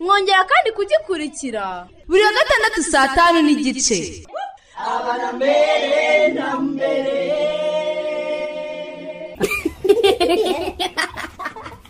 Mwongera kandi kugikurikira. Buri wa gatandatu saa tanu n'igice.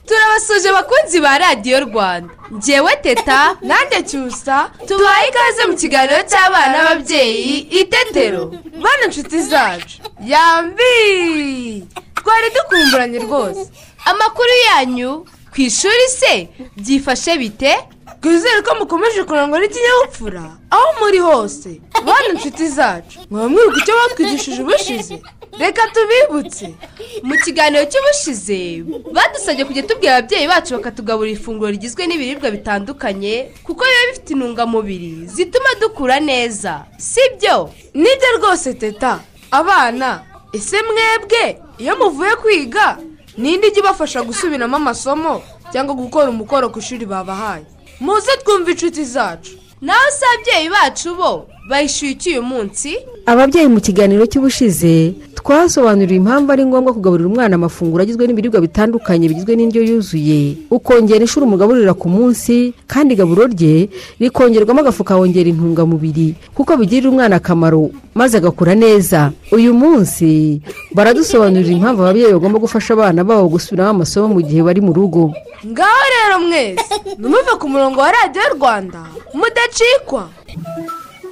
Turabasuje abakunzi ba radiyo rwanda. Ngewe teta nanjye cyusa tubaye ikaze mu kiganiro cy'abana n'ababyeyi itetero bana inshuti zacu. Yambi twari dukumburanye rwose. Amakuru yanyu ku ishuri se byifashe bite? Twizere ko mukomeje kurangwa n'ikinyabupfura. Aho muri hose. Bana inshuti zacu. Mwaba mwibuka icyo batwigishije ubushize. Reka tubibutse. Mu kiganiro cy'ubushize badusabye kujya tubwira ababyeyi bacu bakatugaburira ifunguro rigizwe n'ibiribwa bitandukanye kuko biba bifite intungamubiri zituma dukura neza. Sibyo? Nibyo rwose teta. Abana ese mwebwe? Iyo muvuye kwiga ninde ijya ibafasha gusubiramo amasomo? Cyangwa gukora umukoro ku ishuri babahaye? Muze twumve inshuti zacu. Naho se ababyeyi bacu bo bayishyuye iki uyu munsi ababyeyi mu kiganiro cy'ubushize twasobanuriwe impamvu ari ngombwa kugaburira umwana amafunguro agizwe n'ibiribwa bitandukanye bigizwe n'indyo yuzuye. Ukongera inshuro umugaburira ku munsi kandi igaburo rye rikongerwamo agafu kawongera intungamubiri kuko bigirira umwana akamaro maze agakura neza. Uyu munsi baradusobanurira impamvu ababyeyi bagomba gufasha abana babo gusubiramo amasomo mu gihe bari mu rugo. Ngaho rero mwese numuve ku murongo wa radiyo rwanda mudacikwa.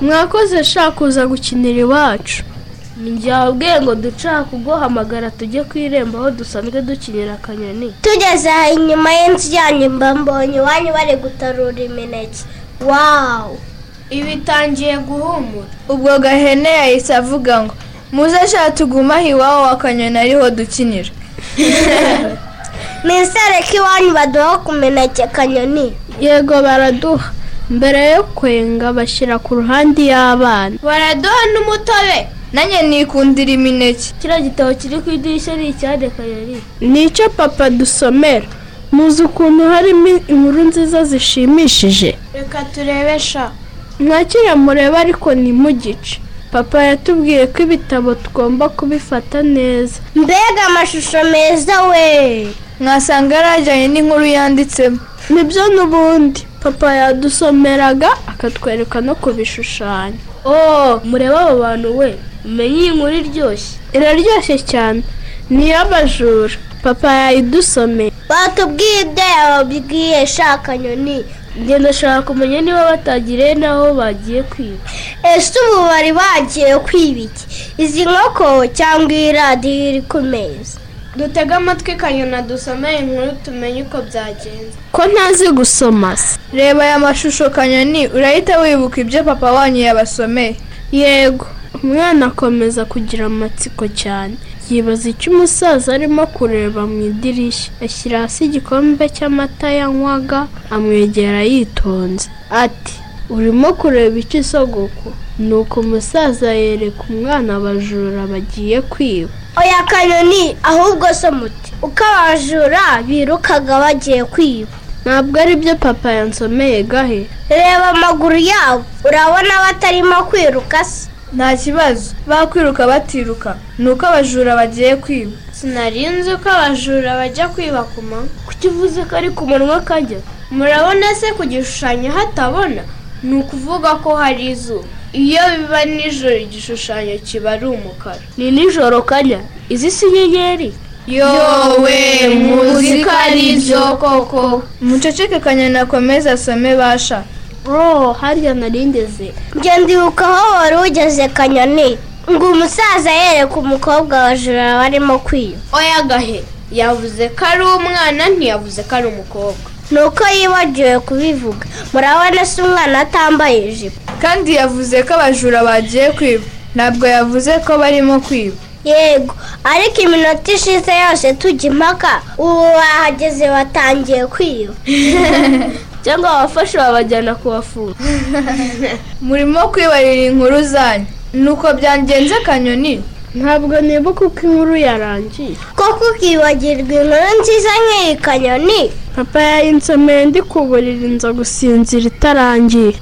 Mwakoze shaka kuza gukinira iwacu? Njye wabwiye ngo duca kuguhamagara tujye ku irembo aho dusanzwe dukinira akanyoni. Tugeze aha inyuma y'inzu yanyu mba mbonye iwanyu bari gutarura imineke. Wawu ibitangiye guhumura. Ubwo gahene yahise avuga ngo muze ashaka tugumaho iwabo wa kanyoni ariho dukinira. Nizere ko iwanyu baduha ku mineke kanyoni yego baraduha. Mbere yo kwenga bashyira ku ruhande y'abana baraduha n'umutobe. Nanjye nikundira imineke. Kiriya gitabo kiri ku idirishya ni icyade kanyoni ni icyo papa dusomera. Muzi ukuntu harimo inkuru nziza zishimishije. Reka turebe sha. Mwakire murebe ariko ni mu gice papa yatubwiye ko ibitabo tugomba kubifata neza. Mbega amashusho meza we! Mwasanga yarajyanye n'inkuru yanditsemo. Nibyo n'ubundi. Papa yadusomeraga akatwereka no kubishushanya. Oh murebe abo bantu we umenye iyi nkuru iryoshye. Iraryoshye cyane. Ni iy'abajura papa yayidusomeye. Batubwiye ibyo yababwiye shaka kanyoni njye ndashaka kumenya niba batagiriye n'aho bagiye kwiba. Ese ubu bari bagiye kwiba iki? Izi nkoko cyangwa iyi radiyo iri ku meza? Dutege amatwi kanyona dusomeye inkuru tumenye uko byagenze. Ko ntazi gusoma se? Reba aya mashusho kanyoni. Urahita wibuka ibyo papa wanyu yabasomeye. Yego. Umwana akomeza kugira amatsiko cyane. Yibaza icyo umusaza arimo kureba mu idirishya. Ashyira hasi igikombe cy'amata yanywaga amwegera yitonze. Ati urimo kureba icyo isogoko nuko umusaza yereka umwana abajura bagiye kwiba. Oya kanyoni ahubwo se muti uko abajura birukaga bagiye kwiba. Ntabwo ari byo papa yansomeye gahe? Reba amaguru yabo urabona batarimo kwiruka se? Nta kibazo bakwiruka batiruka. Ni uko abajura bagiye kwiba. Sinari nzi ko abajura bajya kwiba ku manywa kuki uvuze ko ari ku munwa kajya? Murabona se ku gishushanyo hatabona. Ni ukuvuga ko hari izuba. Iyo biba nijoro igishushanyo kiba ari umukara. Ni nijoro kanya. Izi si inyenyeri? Yowe muzi ko ari byo koko. Muceceke kanyana akomeze asome basha. Oh harya narindeze njye ndibuka aho wari ugeze kanyoni ngo umusaza yereka umukobwa abajura barimo kwiba. Oya gahe. Yavuze ko ari umwana ntiyavuze ko ari umukobwa. Ni uko yibagiwe kubivuga. Murabona se umwana atambaye ijipo. Kandi yavuze ko abajura bagiye kwiba. Ntabwo yavuze ko barimo kwiba. Yego ariko iminota ishize yose tujya impaka. Ubu bahageze batangiye kwiba. Cyangwa abafashe babajyana kubafunga murimo kwibarira inkuru zanyu. Nuko byangenze kanyoni ntabwo nibuka uko inkuru yarangiye. Koko ukibagirwa inkuru nziza nk'iyi kanyoni papa yayinsomeye ndi kuburira inzu gusinzira itarangiye.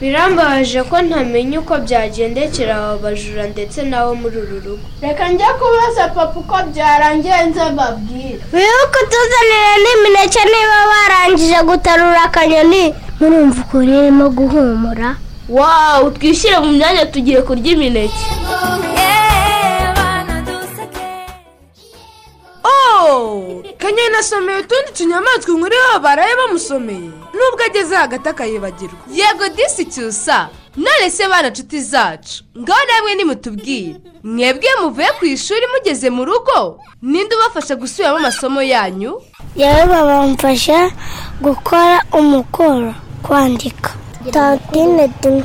Birambabaje ko ntamenya uko byagendekera aba bajura ndetse n'abo muri uru rugo. Reka njya kubaza papa uko byarangiye nze mbabwire. Wibuke utuzanire n'imineke niba barangije gutarura akanyoni? Murumva ukuntu irimo guhumura? Wawu twishyire mu myanya tugiye kurya imineke. Kanyana asomeye utundi tunyamaswa inkuru yabo baraye bamusomeye. Nubwo ageze hagati akayibagirwa. Yego disi cyusa none se bana nshuti zacu? Ngaho namwe nimutubwire. Mwebwe muvuye ku ishuri mugeze mu rugo? Ninde ubafasha gusubiramo amasomo yanyu? Yewe babamfasha gukora umukoro kwandika. Tantine dimwe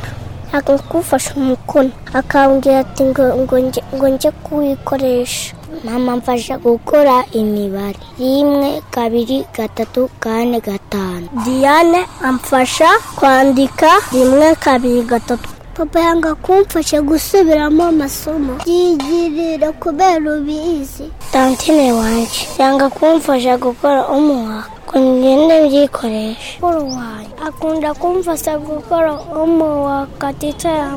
akakufasha umukono. Akambwira ati ngo njye kuwikoresha. Mama mfasha gukora imibare. Rimwe kabiri gatatu kane gatanu. Diane amfasha kwandika rimwe kabiri gatatu. Papa yanga kumfasha gusubiramo amasomo. Yigirira kubera ubizi. Tantine wanjye yanga kumfasha gukora umuhaka ngo ngende byikoreshe mukuru wanjye akunda kumfasha gukora umuhaka tita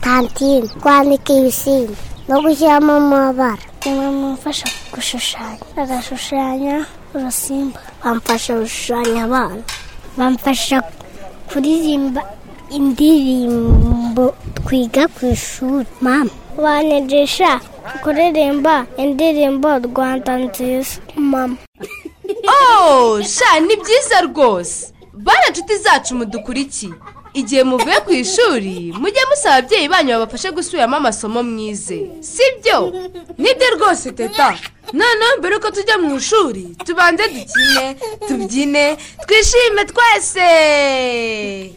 tantine kwandika ibisimba no gushyiramo amabara bamufasha gushushanya agashushanya urusimba bamfasha gushushanya abana bamfasha kuririmba indirimbo twiga ku ishuri mama banyigisha kuririmba indirimbo rwanda nziza mama Oh, sha ni byiza rwose bana nshuti zacu mudukurikiye igihe muvuye ku ishuri mujye musaba ababyeyi banyu babafashe gusubiramo amasomo mwize. Sibyo? Nibyo rwose teta. Noneho mbere yuko tujya mu ishuri tubanze dukine tubyine twishime twese.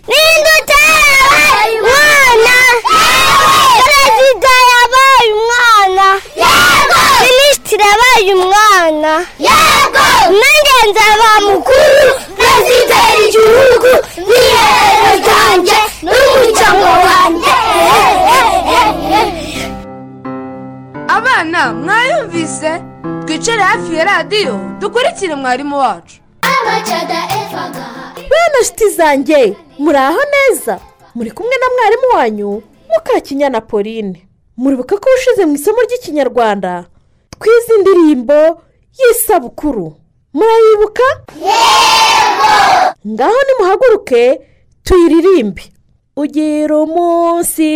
Ninde utarabaye umwana. Perezida yabaye umwana. Yego! Minisitiri yabaye umwana. Yego! Nanjye nzaba mukuru. Perezida w'igihugu n'iherezo ryanjye abana mwayumvise twicare hafi ya radiyo dukurikire mwarimu wacu bene nshuti zanjye muri aho neza muri kumwe na mwarimu wanyu mukakinyana pauline muribuka ko ushize mu isomo ry'ikinyarwanda twize indirimbo y'isabukuru murayibuka ngaho nimuhaguruke tuyiririmbe ugira umunsi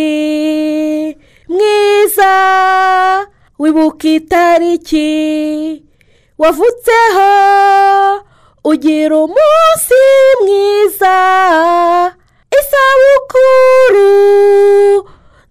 mwiza wibuka itariki wavutseho. Ugira umunsi mwiza isabukuru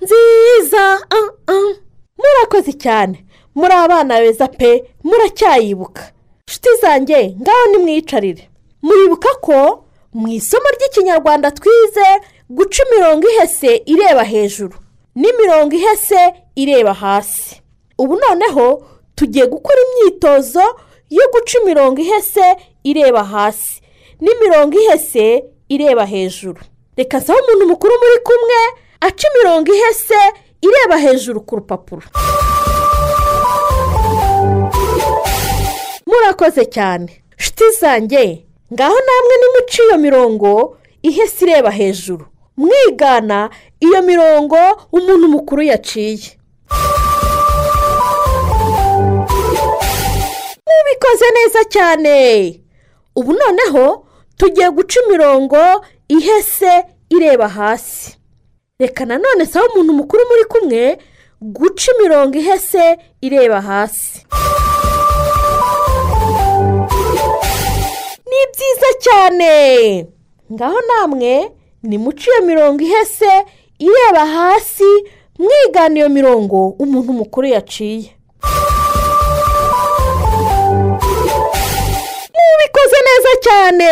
nziza ah. murakoze cyane muri abana beza pe muracyayibuka. Nshuti zanjye ngaho nimwiyicarire. Muribuka ko mu isomo ry'ikinyarwanda twize guca imirongo ihese ireba hejuru n'imirongo ihese ireba hasi. Ubu noneho tugiye gukora imyitozo yo guca imirongo ihese ireba hasi n'imirongo ihese ireba hejuru. Reka nsaba umuntu mukuru muri kumwe aca imirongo ihese ireba hejuru ku rupapuro. Murakoze cyane. Nshuti zanjye ngaho namwe nimuce iyo mirongo ihese ireba hejuru. Mwigana iyo mirongo umuntu mukuru yaciye. Mubikoze neza cyane. Ubu noneho tugiye guca imirongo ihese ireba hasi. Reka nanone saba umuntu mukuru muri kumwe guca imirongo ihese ireba hasi. Ni byiza cyane. Ngaho namwe nimuce iyo mirongo ihese ireba hasi mwigana iyo mirongo umuntu mukuru yaciye. Mubikoze neza cyane!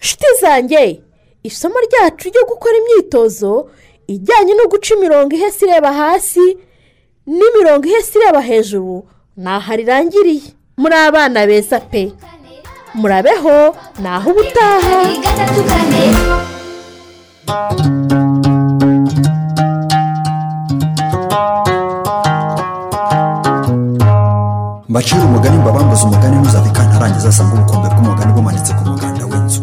Nshuti zanjye isomo ryacu ryo gukora imyitozo ijyanye no guca imirongo ihese ireba hasi n'imirongo ihese ireba hejuru ntaho rirangiriye muri abana beza pe. Murabeho naho ubutaha. Mbacira umugani mbabambuze umugani ntuzave kantarangiza asanga ubukombe bw'umugani bumanitse ku muganda w'inzu.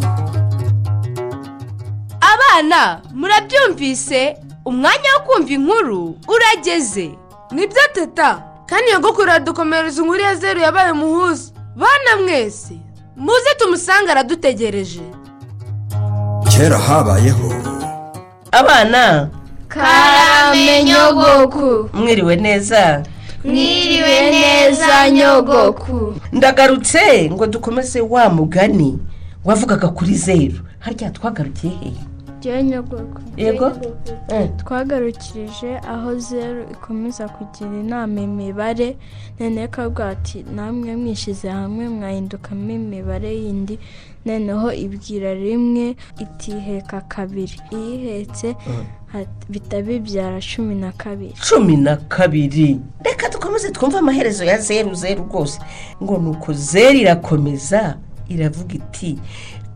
Abana murabyumvise? Umwanya wo kumva inkuru urageze. Nibyo teta? Kandi nyogokuru aradukomereza inkuru ya zeru yabaye umuhuza. Bana mwese muze tumusange aradutegereje kera habayeho abana. Karame nyogoku. Mwiriwe neza. Mwiriwe neza nyogoku. Ndagarutse ngo dukomeze wa mugani wavugaga kuri zeru. Harya twagarukiye hehe yego. Eh, twagarukirije aho zeru ikomeza kugira inama imibare. Noneho ikavuga ati namwe mwishyize hamwe mwahindukamo imibare yindi. Noneho ibwira rimwe itiheka kabiri. Iyihetse bihita bibyara cumi na kabiri. Cumi na kabiri. Reka dukomeze twumve amaherezo ya zeru zeru rwose. Ngo ni uko zeru irakomeza iravuga iti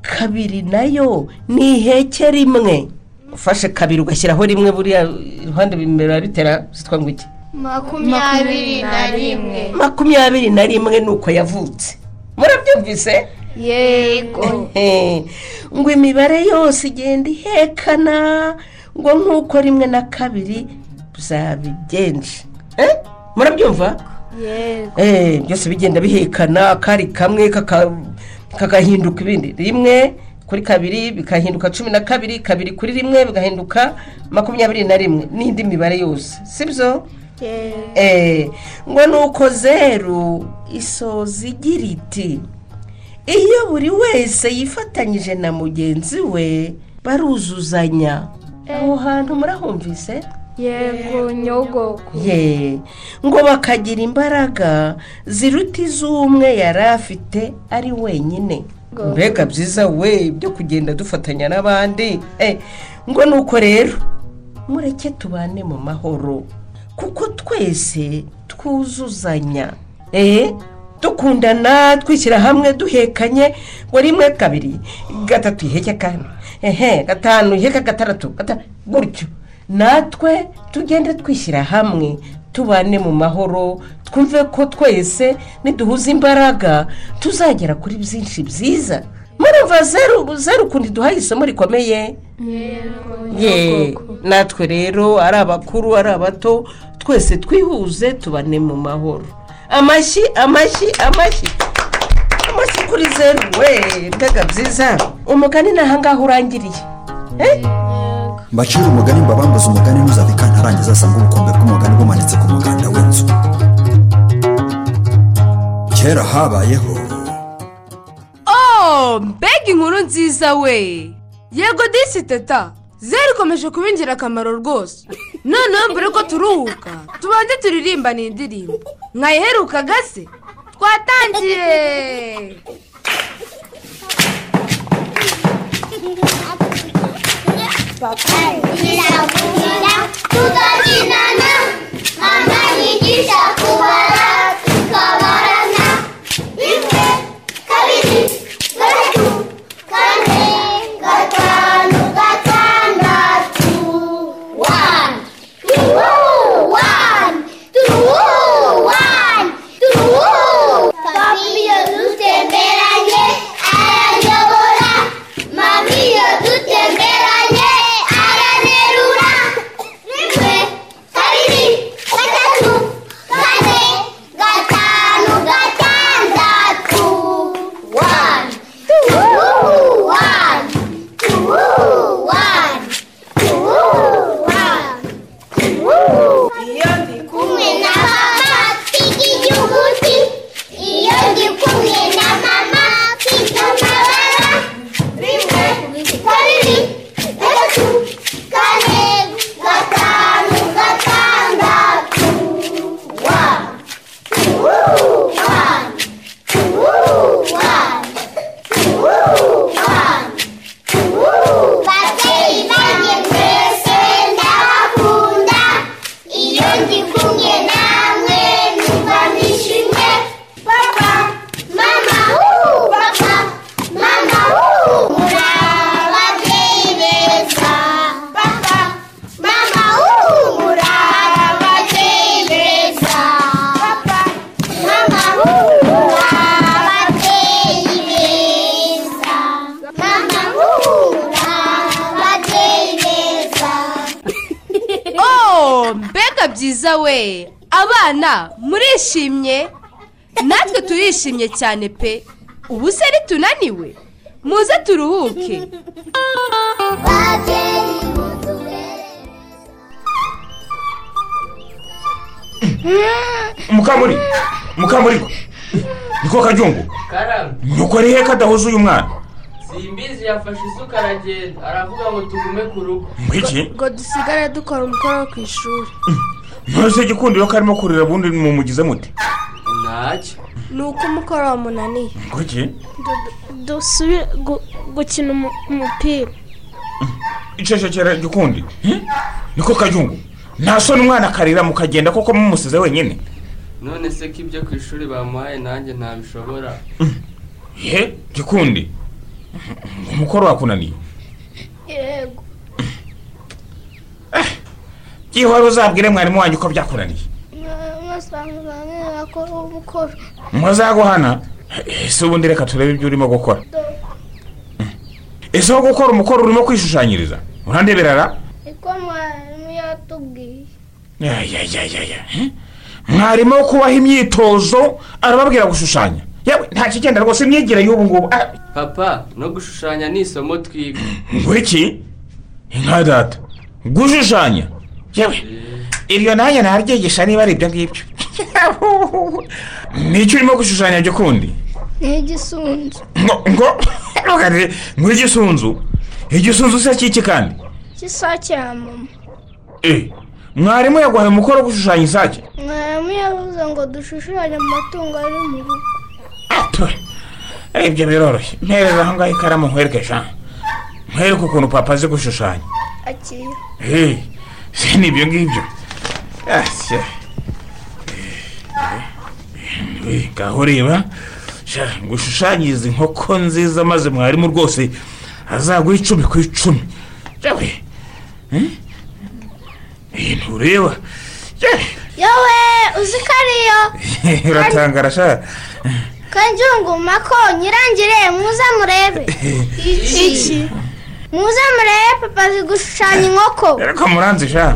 kabiri na yo ni iheke rimwe. Ufashe kabiri ugashyiraho rimwe buriya iruhande bimera bitera zitwa ngo iki? Makumyabiri na rimwe. Makumyabiri na rimwe ni uko yavutse. Murabyumvise? Yego. Ngo imibare yose igenda ihekana ngo nk'uko rimwe na kabiri zabigenje Eh? murabyumva? Eh, byose bigenda bihekana akari kamwe kagahinduka ibindi. Rimwe kuri kabiri bikahinduka cumi na kabiri kabiri kuri rimwe bigahinduka makumyabiri na rimwe. N'indi mibare yose. Sibyo? Yego. Eh, ngo ni uko zeru isoza igira iti iyo buri wese yifatanyije na mugenzi we baruzuzanya. Aho hantu murahumvise? Yego nyogoko. Ye ngo bakagira imbaraga ziruta iz'umwe yari afite ari wenyine. Mbega byiza we byo kugenda dufatanya n'abandi. Eh, ngo ni uko rero. Mureke tubane mu mahoro kuko twese twuzuzanya. Eh dukundana twishyira hamwe duhekanye ngo rimwe kabiri gatatu iheke kane ehe gatanu iheke gatandatu gata- gutyo. Natwe tugende twishyira hamwe tubane mu mahoro twumve ko twese niduhuza imbaraga tuzagera kuri byinshi byiza. Murumva zeru zeru ukundi duhaye isomo rikomeye? Ye natwe rero ari abakuru ari abato twese twihuze tubane mu mahoro. Amashyi amashyi amashyi amashyi kuri zeru. We mbega byiza. Umugani ni ahangaha urangiriye. Eh? mbacira umugani mbabambuze umugani ntuzave kantarangiza asanga ubukombe bw'umugani bumanitse ku muganda w'inzu. Kera habayeho. Oh mbega inkuru nziza we. Yego disi teta. Zeru ikomeje kuba ingirakamaro rwose. Noneho mbere ko turuhuka. Tubanze turirimba ni indirimbo. Mwayiherukaga se twatangiye. Tuzabyinana, tukabyinana, mama yigisha kubara, we abana murishimye? Natwe turishimye cyane pe. Ubu se tunaniwe? Muze turuhuke. Mukamuri mukamuri. Niko kajyungu nuko ari he kadahuza uyu mwana? Simbizi yafashe isuka aragenda. Aravuga ngo tugume ku rugo. Ngo dusigare dukora umukoro wo ku ishuri. Ntose igikundiro karimo kurira ubundi mumugize muti? Ntacyo ni uko umukoro wamunaniye ngwiki dusubire gu- gukina umu- umupira. Icecekera gikundi. Hmm? niko kajyungu nta soni umwana akarira mukagenda koko mumusize wenyine. None se ko ibyo ku ishuri bamuhaye nanjye ntabishobora? Ye gikundi. Umukoro wakunaniye. Yego. Byihora uzabwire mwarimu wanjye uko byakunaniye muzaguhana. Ese ubundi reka turebe ibyo urimo gukora. Ese aho gukora umukoro urimo kwishushanyiriza? Urandeberara? Niko mwarimu yatubwiye. Ya, ya, ya, ya, ya. Mwarimu wo kubaha imyitozo arababwira gushushanya. Yewe nta kigenda rwose imyigire y'ubu ngubu. Ah, papa no gushushanya ni isomo twiga. Ngo iki nka data. Gushushanya. Yewe iryo nanjye naryigisha niba ari ibyo ngibyo ni cyo urimo gushushanya byo kundi ni igisunzu ngo ngo igisunzu se kiki kandi cy'isake ya mama mwarimu yaguhaye umukoro wo gushushanya isake mwarimu yavuze ngo dushushanye amatungo ari mu rugo ibyo biroroshye mpereza aho ngaho ikaramu nkwereke sha nkwereke ukuntu papa azi gushushanya akira ni ibyo ngibyo ngaho reba sha ngushushanyirize inkoko nziza maze mwarimu rwose azaguha icumi ku icumi yewe Eh? Eh, ntureba Yewe, uzi ko ariyo uratangara sha kanjungu mako nyirangire muze murebe iki muze murebe papa azi gushushanya inkoko ariko muranzi sha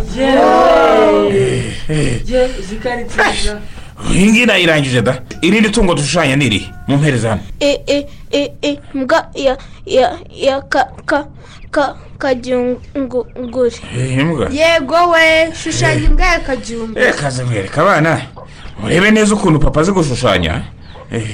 iyi ngiyi nayirangije da irindi tungo dushushanya ni irihe mu mpereza hano e e e e mbwa ya ya ya ka ka ka kajyunguri Eh, imbwa yego we shushanya imbwa ya kajyumba reka kaze mwereka abana murebe neza ukuntu papa azi gushushanya Eh,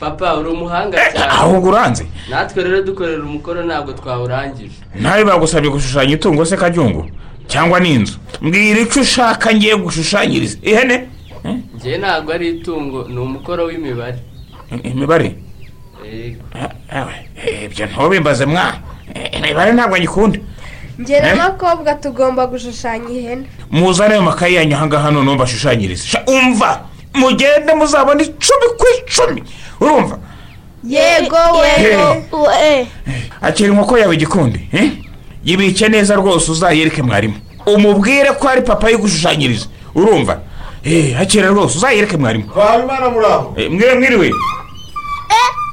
papa uri umuhanga cyane. ahubwo uranze? Natwe rero dukorera umukoro ntabwo twawurangije. Nawe bagusabye gushushanya itungo se kajyungu cyangwa n'inzu? Mbwira icyo ushaka ngiye gushushanyiriza. Ihene? Njyewe ntabwo ari itungo ni umukoro w'imibare. Imibare? Eh, ibyo ntubimbaze mwa. Eh, imibare ntabwo nyikunda njye Eh? n'abakobwa tugomba gushushanya ihene. Muzane ayo makayi yanyu aha ngaha noneho mbashushanyirize Sha, umva! Mugende muzabona icumi ku icumi. Urumva? Yego we. Eh. akira inkoko yawe igikundi eh? yibike neza rwose uzayereke mwarimu. Umubwire ko ari papa yigushushanyiriza. Urumva? Eh, akira rwose uzayereke mwarimu. Eh, mwiriwe mwiriwe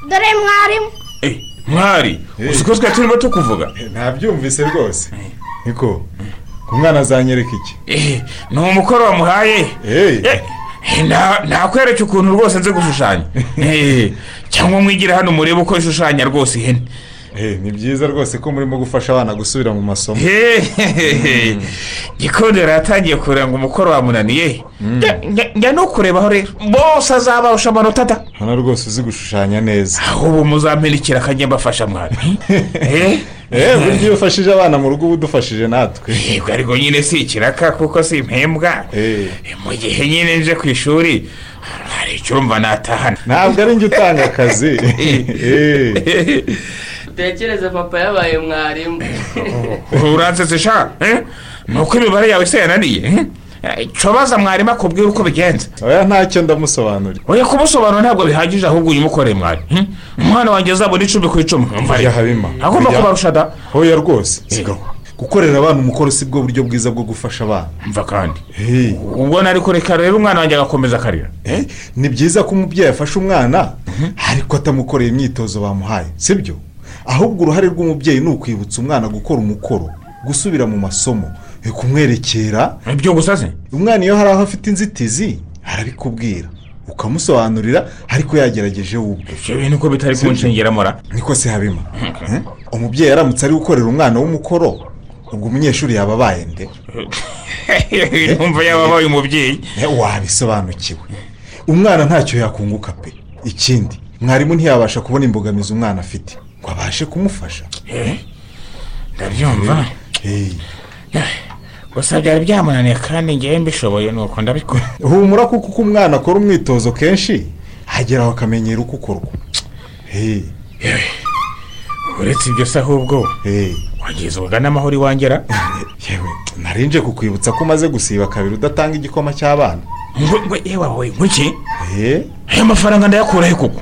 dore mwarimu. Eh, mwari uzi ko twe turimo tukuvuga? Ntabyumvise rwose. Niko umwana azanyereka iki? Eh, ni umukoro wamuhaye. Eh, eh, na- nakwereke ukuntu rwose nzi gushushanya. Eh, cyangwa mwigire hano murebe uko ishushanya rwose ihene ni byiza rwose ko murimo gufasha abana gusubira mu masomo. Hehehe. gikondera yatangiye kureba ngo umukoro wamunaniye. Njya- njya no kurebaho rero. Bose azabarusha amanota da. Hano rwose uzi gushushanya neza. Ahubwo muzamperekera akajya mbafasha mwari eee burya iyo ufashije abana mu rugo uba udufashije natwe. Yego ariko nyine si ikiraka kuko si impembwa mu gihe nyine nje ku ishuri hari icyumba natahana. Ntabwo ari njye utanga akazi. Utekereze papa yabaye mwarimu. Uransetse sha? Eh? ni uko imibare yawe se yananiye eh? Eh, mwarimu akubwira uko bigenza oya ntacyo ndamusobanurira. Oya kumusobanura ntabwo bihagije ahubwo uyimukoreye mwari. Hmm? umwana wanjye azabona icumi ku icumi. Habima. Agomba kubarusha da oya rwose. Sigaho. Gukorera abana umukoro si bwo buryo bwiza bwo gufasha abana. Mva kandi. Ubwo nari kureka rero umwana wanjye agakomeza akarira. Ni byiza ko umubyeyi afasha umwana ariko atamukoreye imyitozo bamuhaye sibyo? Ahubwo uruhare rw'umubyeyi ni ukwibutsa umwana gukora umukoro gusubira mu masomo eh, kumwerekera. Ibyo gusa se? Umwana iyo hari aho afite inzitizi arabikubwira. Ukamusobanurira ariko yagerageje we ubwe. Ibyo bintu ko bitari kunshengera mora? Niko se habima? Umubyeyi aramutse ari gukorera umwana w'umukoro ubwo umunyeshuri yaba abaye nde? Numva yaba abaye umubyeyi. Wabisobanukiwe. Umwana ntacyo yakunguka pe. Ikindi mwarimu ntiyabasha kubona imbogamizi umwana afite ngo abashe kumufasha. Ndabyumva. Gusa byari byamunaniye kandi ngewe mbishoboye nuko ndabikora. Humura kuko uko umwana akora umwitozo kenshi hageraho akamenyera uko ukorwa. Hey. uretse ibyo se ahubwo wagize ubugana amahoro iwangera yewe narinje kukwibutsa ko umaze gusiba kabiri udatanga igikoma cy'abana. Yewe wowe nkuki ayo mafaranga ndayakurahe koko?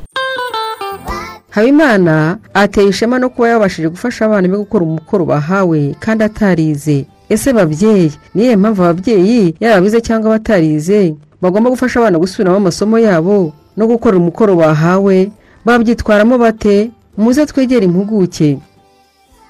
Habimana ateye ishema no kuba yabashije gufasha abana be gukora umukoro bahawe kandi atarize. Ese babyeyi? Niyo mpamvu ababyeyi yaba abize cyangwa batarize bagomba gufasha abana gusubiramo amasomo yabo no gukora umukoro bahawe. Babyitwaramo bate? Muze twegere impuguke.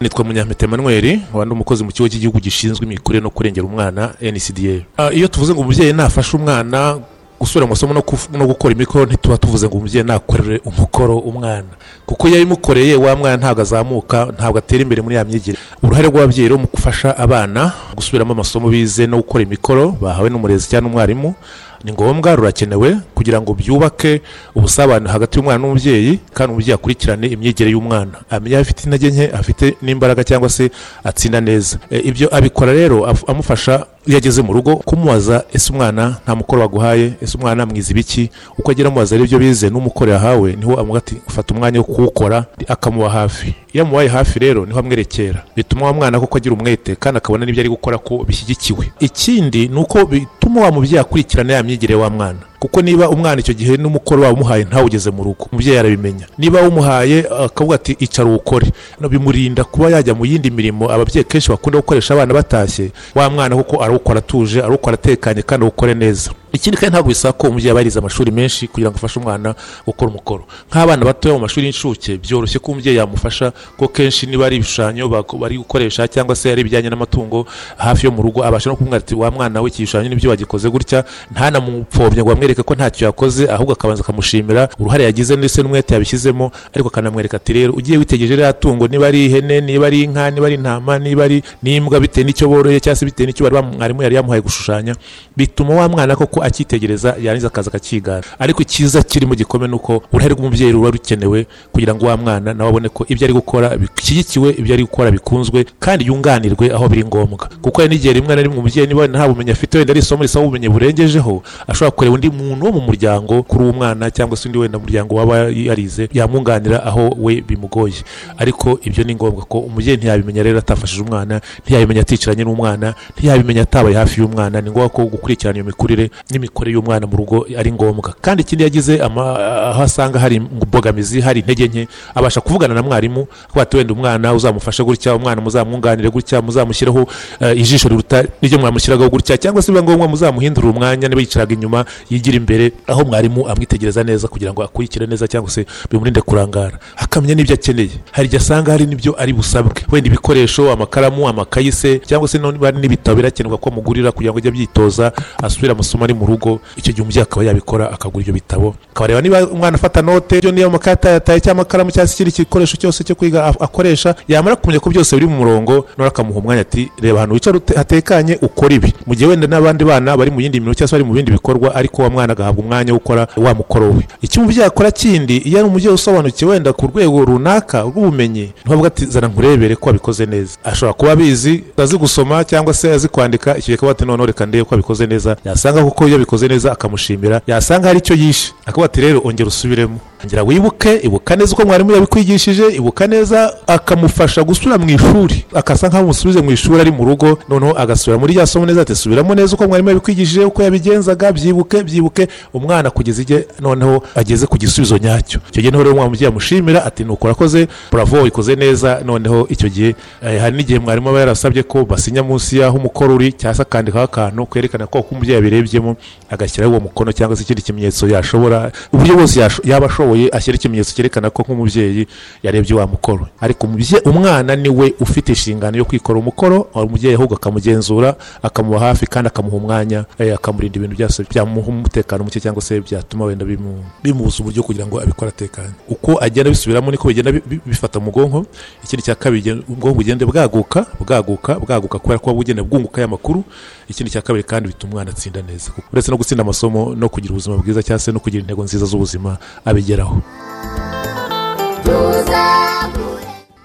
Nitwa munyampeta emmanuel wandi umukozi mu kigo cy'igihugu gishinzwe imikurire no kurengera umwana ncda Ah, iyo tuvuze ngo umubyeyi nafashe umwana gusubira mu masomo no gukora imikoro ntituba tuvuze ngo umubyeyi nakorere umukoro umwana. Kuko iyo yabimukoreye wa mwana ntabwo azamuka ntabwo atera imbere muri ya myigire. Uruhare rw'ababyeyi rero mu gufasha abana gusubiramo amasomo bize no gukora imikoro bahawe n'umurezi cyangwa n'umwarimu ni ngombwa rurakenewe kugira ngo byubake ubusabane hagati y'umwana n'umubyeyi kandi umubyeyi akurikirane imyigire y'umwana. Amenye aho afite intege nke afite n'imbaraga cyangwa se atsinda neza. E, ibyo abikora rero amufasha iyo ageze mu rugo kumubaza ese umwana nta mukoro waguhaye? Ese umwana mwiza ibiki? Uko agera amubaza ibyo bize n'umukoro yahawe ni ho amuga ati fata umwanya wo kuwukora akamuba hafi. Iyo amubaye hafi rero ni ho amwerekera bituma wa mwana koko agira umwete kandi akabona n'ibyo ari gukora ko bishyigikiwe. Ikindi ni uko bituma wa mubyeyi akurikirana ya myigire wa mwana. Kuko niba umwana icyo gihe n'umukoro waba umuhaye ntawugeze mu rugo. Umubyeyi arabimenya. Niba umuhaye akavuga ati icara uwukore bimurinda kuba yajya mu yindi mirimo ababyeyi kenshi bakunda gukoresha abana batashye wa mwana kuko arawukora atuje arawukora atekanye kandi awukore neza. Ikindi kandi ntabwo bisaba ko umubyeyi aba yarize amashuri menshi kugira ngo afashe umwana gukora umukoro. Nk'abana batoya mu mashuri y'incuke byoroshye ko umubyeyi yamufasha ko kenshi niba ari ibishushanyo bari gukoresha cyangwa se ari ibijyanye n'amatungo hafi yo mu rugo abasha no kumubwira ati wa mwana we iki gishushanyo ni byo wagikoze gutya ntanamupfobya ngo amwereke ko ntacyo yakoze ahubwo akabanza akamushimira uruhare yagize ndetse n'umwete yabishyizemo ariko akanamwereka ati rero ugiye witegereje ririya tungo niba ari ihene niba ari inka niba ari intama niba ari n'imbwa bitewe n'icyo boroye cyangwa se bitewe n'icyo mwarimu yari yamuhaye gushushanya bituma wa mwana koko akitegereza yarangiza akaza akakigana ariko icyiza kirimo gikomeye ni uko uruhare rw'umubyeyi ruba rukenewe kugira ngo wa mwana nawe abone ko ibyo ari gukora bishyigikiwe ibyo ari gukora bikunzwe kandi yunganirwe aho biri ngombwa. Kuko hari n'igihe rimwe na rimwe umubyeyi niba nta bumenyi afite wenda ari isomo risaba ubumenyi burengejeho ashobora kureba undi muntu wo mu muryango kuri uwo mwana cyangwa se undi wenda muryango waba yarize yamwunganira aho we bimugoye. Ariko ibyo ni ngombwa ko umubyeyi ntiyabimenya rero atafashije umwana ntiyabimenya aticaranye n'umwana ntiyabimenya atabaye hafi y'umwana. Ni ngombwa ko gukurikirana iyo mikurire n'imikorere y'umwana mu rugo ari ngombwa. Kandi ikindi yagize aho asanga hari imbogamizi hari intege nke abasha kuvugana na mwarimu ati wenda umwana uzamufashe gutya umwana muzamwunganire gutya muzamushyiraho eh, ijisho riruta n'iryo mwamushyiragaho gutya cyangwa se biba ngombwa muzamuhindurire umwanya niba yicaraga inyuma yigira imbere aho mwarimu amwitegereza neza kugira ngo akurikire neza cyangwa se bimurinde kurangara. Akamenya n'ibyo akeneye. Hari igihe asanga hari n'ibyo ari busabwe. Wenda ibikoresho amakaramu amakayi se cyangwa se niba hari n'ibitabo birakenerwa ko amugurira kugira ngo ajye abyitoza asubire amasomo ari mu rugo icyo gihe umubyeyi akaba yabikora akagura ibyo bitabo akabareba niba umwana afata note byo niba amakaye atayataye cyangwa amakaramu cyangwa se ikindi gikoresho cyose cyo kwiga akoresha yamara kumenya ko byose biri mu murongo none akamuha umwanya ati reba ahantu wicara hatekanye ukora ibi. Mu gihe wenda n'abandi bana bari mu yindi mirimo cyangwa se bari mu bindi bikorwa ariko wa mwana agahabwa umwanya wo gukora wa mukoro we. Icyo umubyeyi akora kindi iyo ari umubyeyi usobanukiwe wenda ku rwego runaka rw'ubumenyi ntubavuga ati zana nkurebere ko wabikoze neza. Ashobora kuba abizi azi gusoma cyangwa se azi kwandika icyo gihe ati noneho reka ndebe ko abikoze neza. Yasanga kuko iyo abikoze neza akamushimira yasanga hari icyo yishe. Akavuga ati rero ongera usubiremo. Ongera wibuke ibuka neza uko mwarimu yabikwigishije ibuka neza akamufasha gusubira mu ishuri. Akasa nk'aho umusubize mu ishuri ari mu rugo noneho agasubira muri rya somo neza ati subiramo neza uko mwarimu yabikwigishije uko yabigenzaga byibuke byibuke. Twibuke umwana kugeza igihe noneho ageze ku gisubizo nyacyo. Icyo gihe rero umwana umubyeyi amushimira ati nuko urakoze bravo ikoze neza. Noneho icyo gihe eh, hari n'igihe mwarimu aba yarasabye ko basinya munsi y'aho umukoro uri cyangwa se akandikaho akantu kerekana ko umubyeyi yabirebyemo agashyiraho uwo mukono cyangwa se ikindi kimenyetso yashobora uburyo bwose yaba ashoboye ashyira ikimenyetso cyerekana ko nk'umubyeyi yarebye wa mukoro. Ariko umwana ni we ufite inshingano yo kwikora umukoro umubyeyi ahubwo akamugenzura akamuba hafi kandi akamuha umwanya eh, akamurinda ibintu byose byamuha umutekano muke cyangwa se byatuma wenda bimu- bimubuza uburyo kugira ngo abikore atekanye. Uko agenda bisubiramo niko bigenda bi- bi- bifata mu bwonko ikindi cya kabiri ubwonko bugenda bwaguka bwaguka bwaguka kubera ko bugenda bwunguka aya makuru. Ikindi cya kabiri kandi bituma umwana atsinda neza. Uretse no gutsinda amasomo no kugira ubuzima bwiza cyangwa se no kugira intego nziza z'ubuzima abigeraho.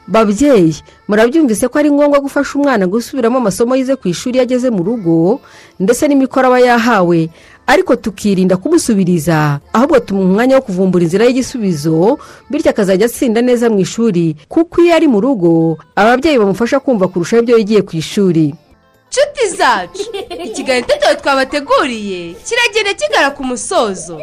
Babyeyi murabyumvise ko ari ngombwa gufasha umwana gusubiramo amasomo yize ku ishuri iyo ageze mu rugo ndetse n'imikoro aba yahawe. Ariko tukirinda kumusubiriza ahubwo tumuha umwanya wo kuvumbura inzira y'igisubizo bityo akazajya atsinda neza mu ishuri kuko iyo ari mu rugo ababyeyi bamufasha kumva kurushaho ibyo yigiye ku ishuri. Nshuti zacu ikiganiro itetero twabateguriye kiragenda kigana ku musozo.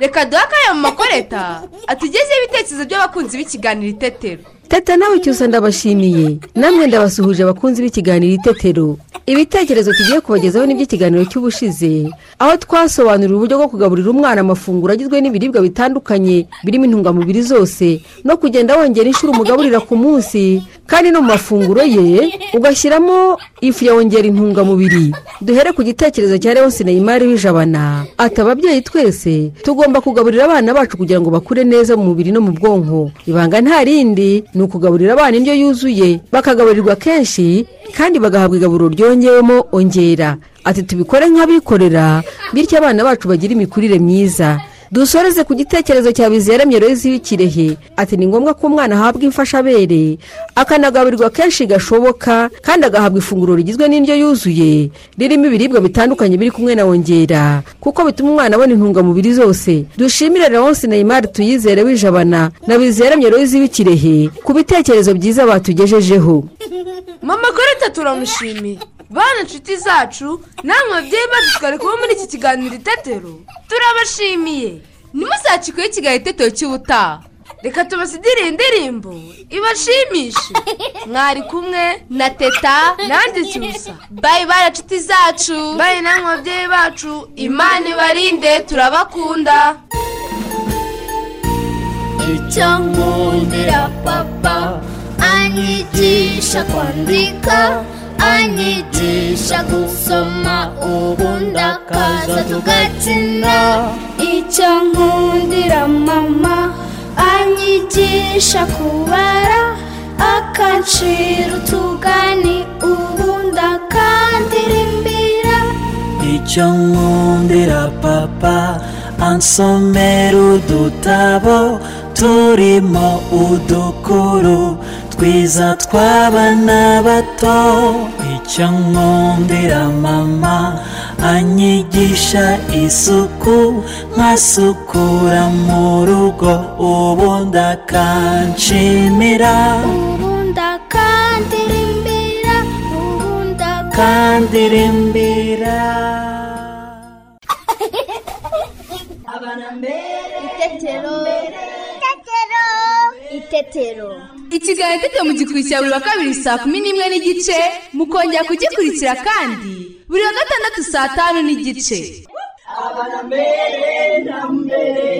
Reka duhe akanya mu makoreta atugezeho ibitekerezo by'abakunzi b'ikiganiro itetero. Teta nawe cyose ndabashimiye. Namwe ndabasuhuje abakunzi b'ikiganiro itetero ibitekerezo tugiye kubagezaho n'iby'ikiganiro cy'ubushize. Aho twasobanurira uburyo bwo kugaburira umwana amafunguro agizwe n'ibiribwa bitandukanye birimo intungamubiri zose no kugenda wongera inshuro umugaburira ku munsi kandi no mu mafunguro ye ugashyiramo ifu yongera intungamubiri. Duhere ku gitekerezo cya leonce neyimari w'ijabana. Ati ababyeyi twese tugomba kugaburira abana bacu kugira ngo bakure neza mu mubiri no mu bwonko. Ibanga nta rindi ni ukugaburira abana indyo yuzuye bakagaburirwa kenshi kandi bagahabwa igaburo ryongewemo ongera. Ati tubikore nk'abikorera bityo abana bacu bagira imikurire myiza. Dusoreze ku gitekerezo cya biziyaremye rezi w'ikirehe ati ni ngombwa ko umwana ahabwa imfashabere. Akanagaburirwa kenshi gashoboka kandi agahabwa ifunguro rigizwe n'indyo yuzuye. Ririmo ibiribwa bitandukanye biri kumwe na wongera. Kuko bituma umwana abona intungamubiri zose. Dushimire leonce neyimari tuyizere w'ijabana na biziyaremye rezi w'ikirehe ku bitekerezo byiza batugejejeho. Mama koreta turamushimiye bana inshuti zacu namwe babyeyi bacu twari kuba muri iki kiganiro itetero turabashimiye. Ntimuzacikeho ikiganiro itetero cy'ubutaha. Reka tubasidire indirimbo. Ibashimishe. Mwari kumwe na teta nanjye cyusa bayi bana inshuti zacu. Bayi namwe babyeyi bacu. Imana ibarinde turabakunda. Icyo nkundira papa anyigisha kwandika. Anyigisha gusoma ubundi akaza tugakina icyo nkundira mama. Anyigisha kubara akancira utugani ubundi akandirimbira icyo nkundira papa. Ansomera udutabo turimo udukuru. Twiza tw'abana bato. Icyo nkundira mama anyigisha isuku nkasukura mu rugo. Ubundi akanshimira ubundi akandirimbira ubundi akandirimbira itetero. Itetero. Ikiganiro itetero mugikurikira buri wa kabiri saa kumi n'imwe n'igice mukongera kugikurikira kandi buri wa gatandatu saa tanu n'igice. Abana mbere na mbere.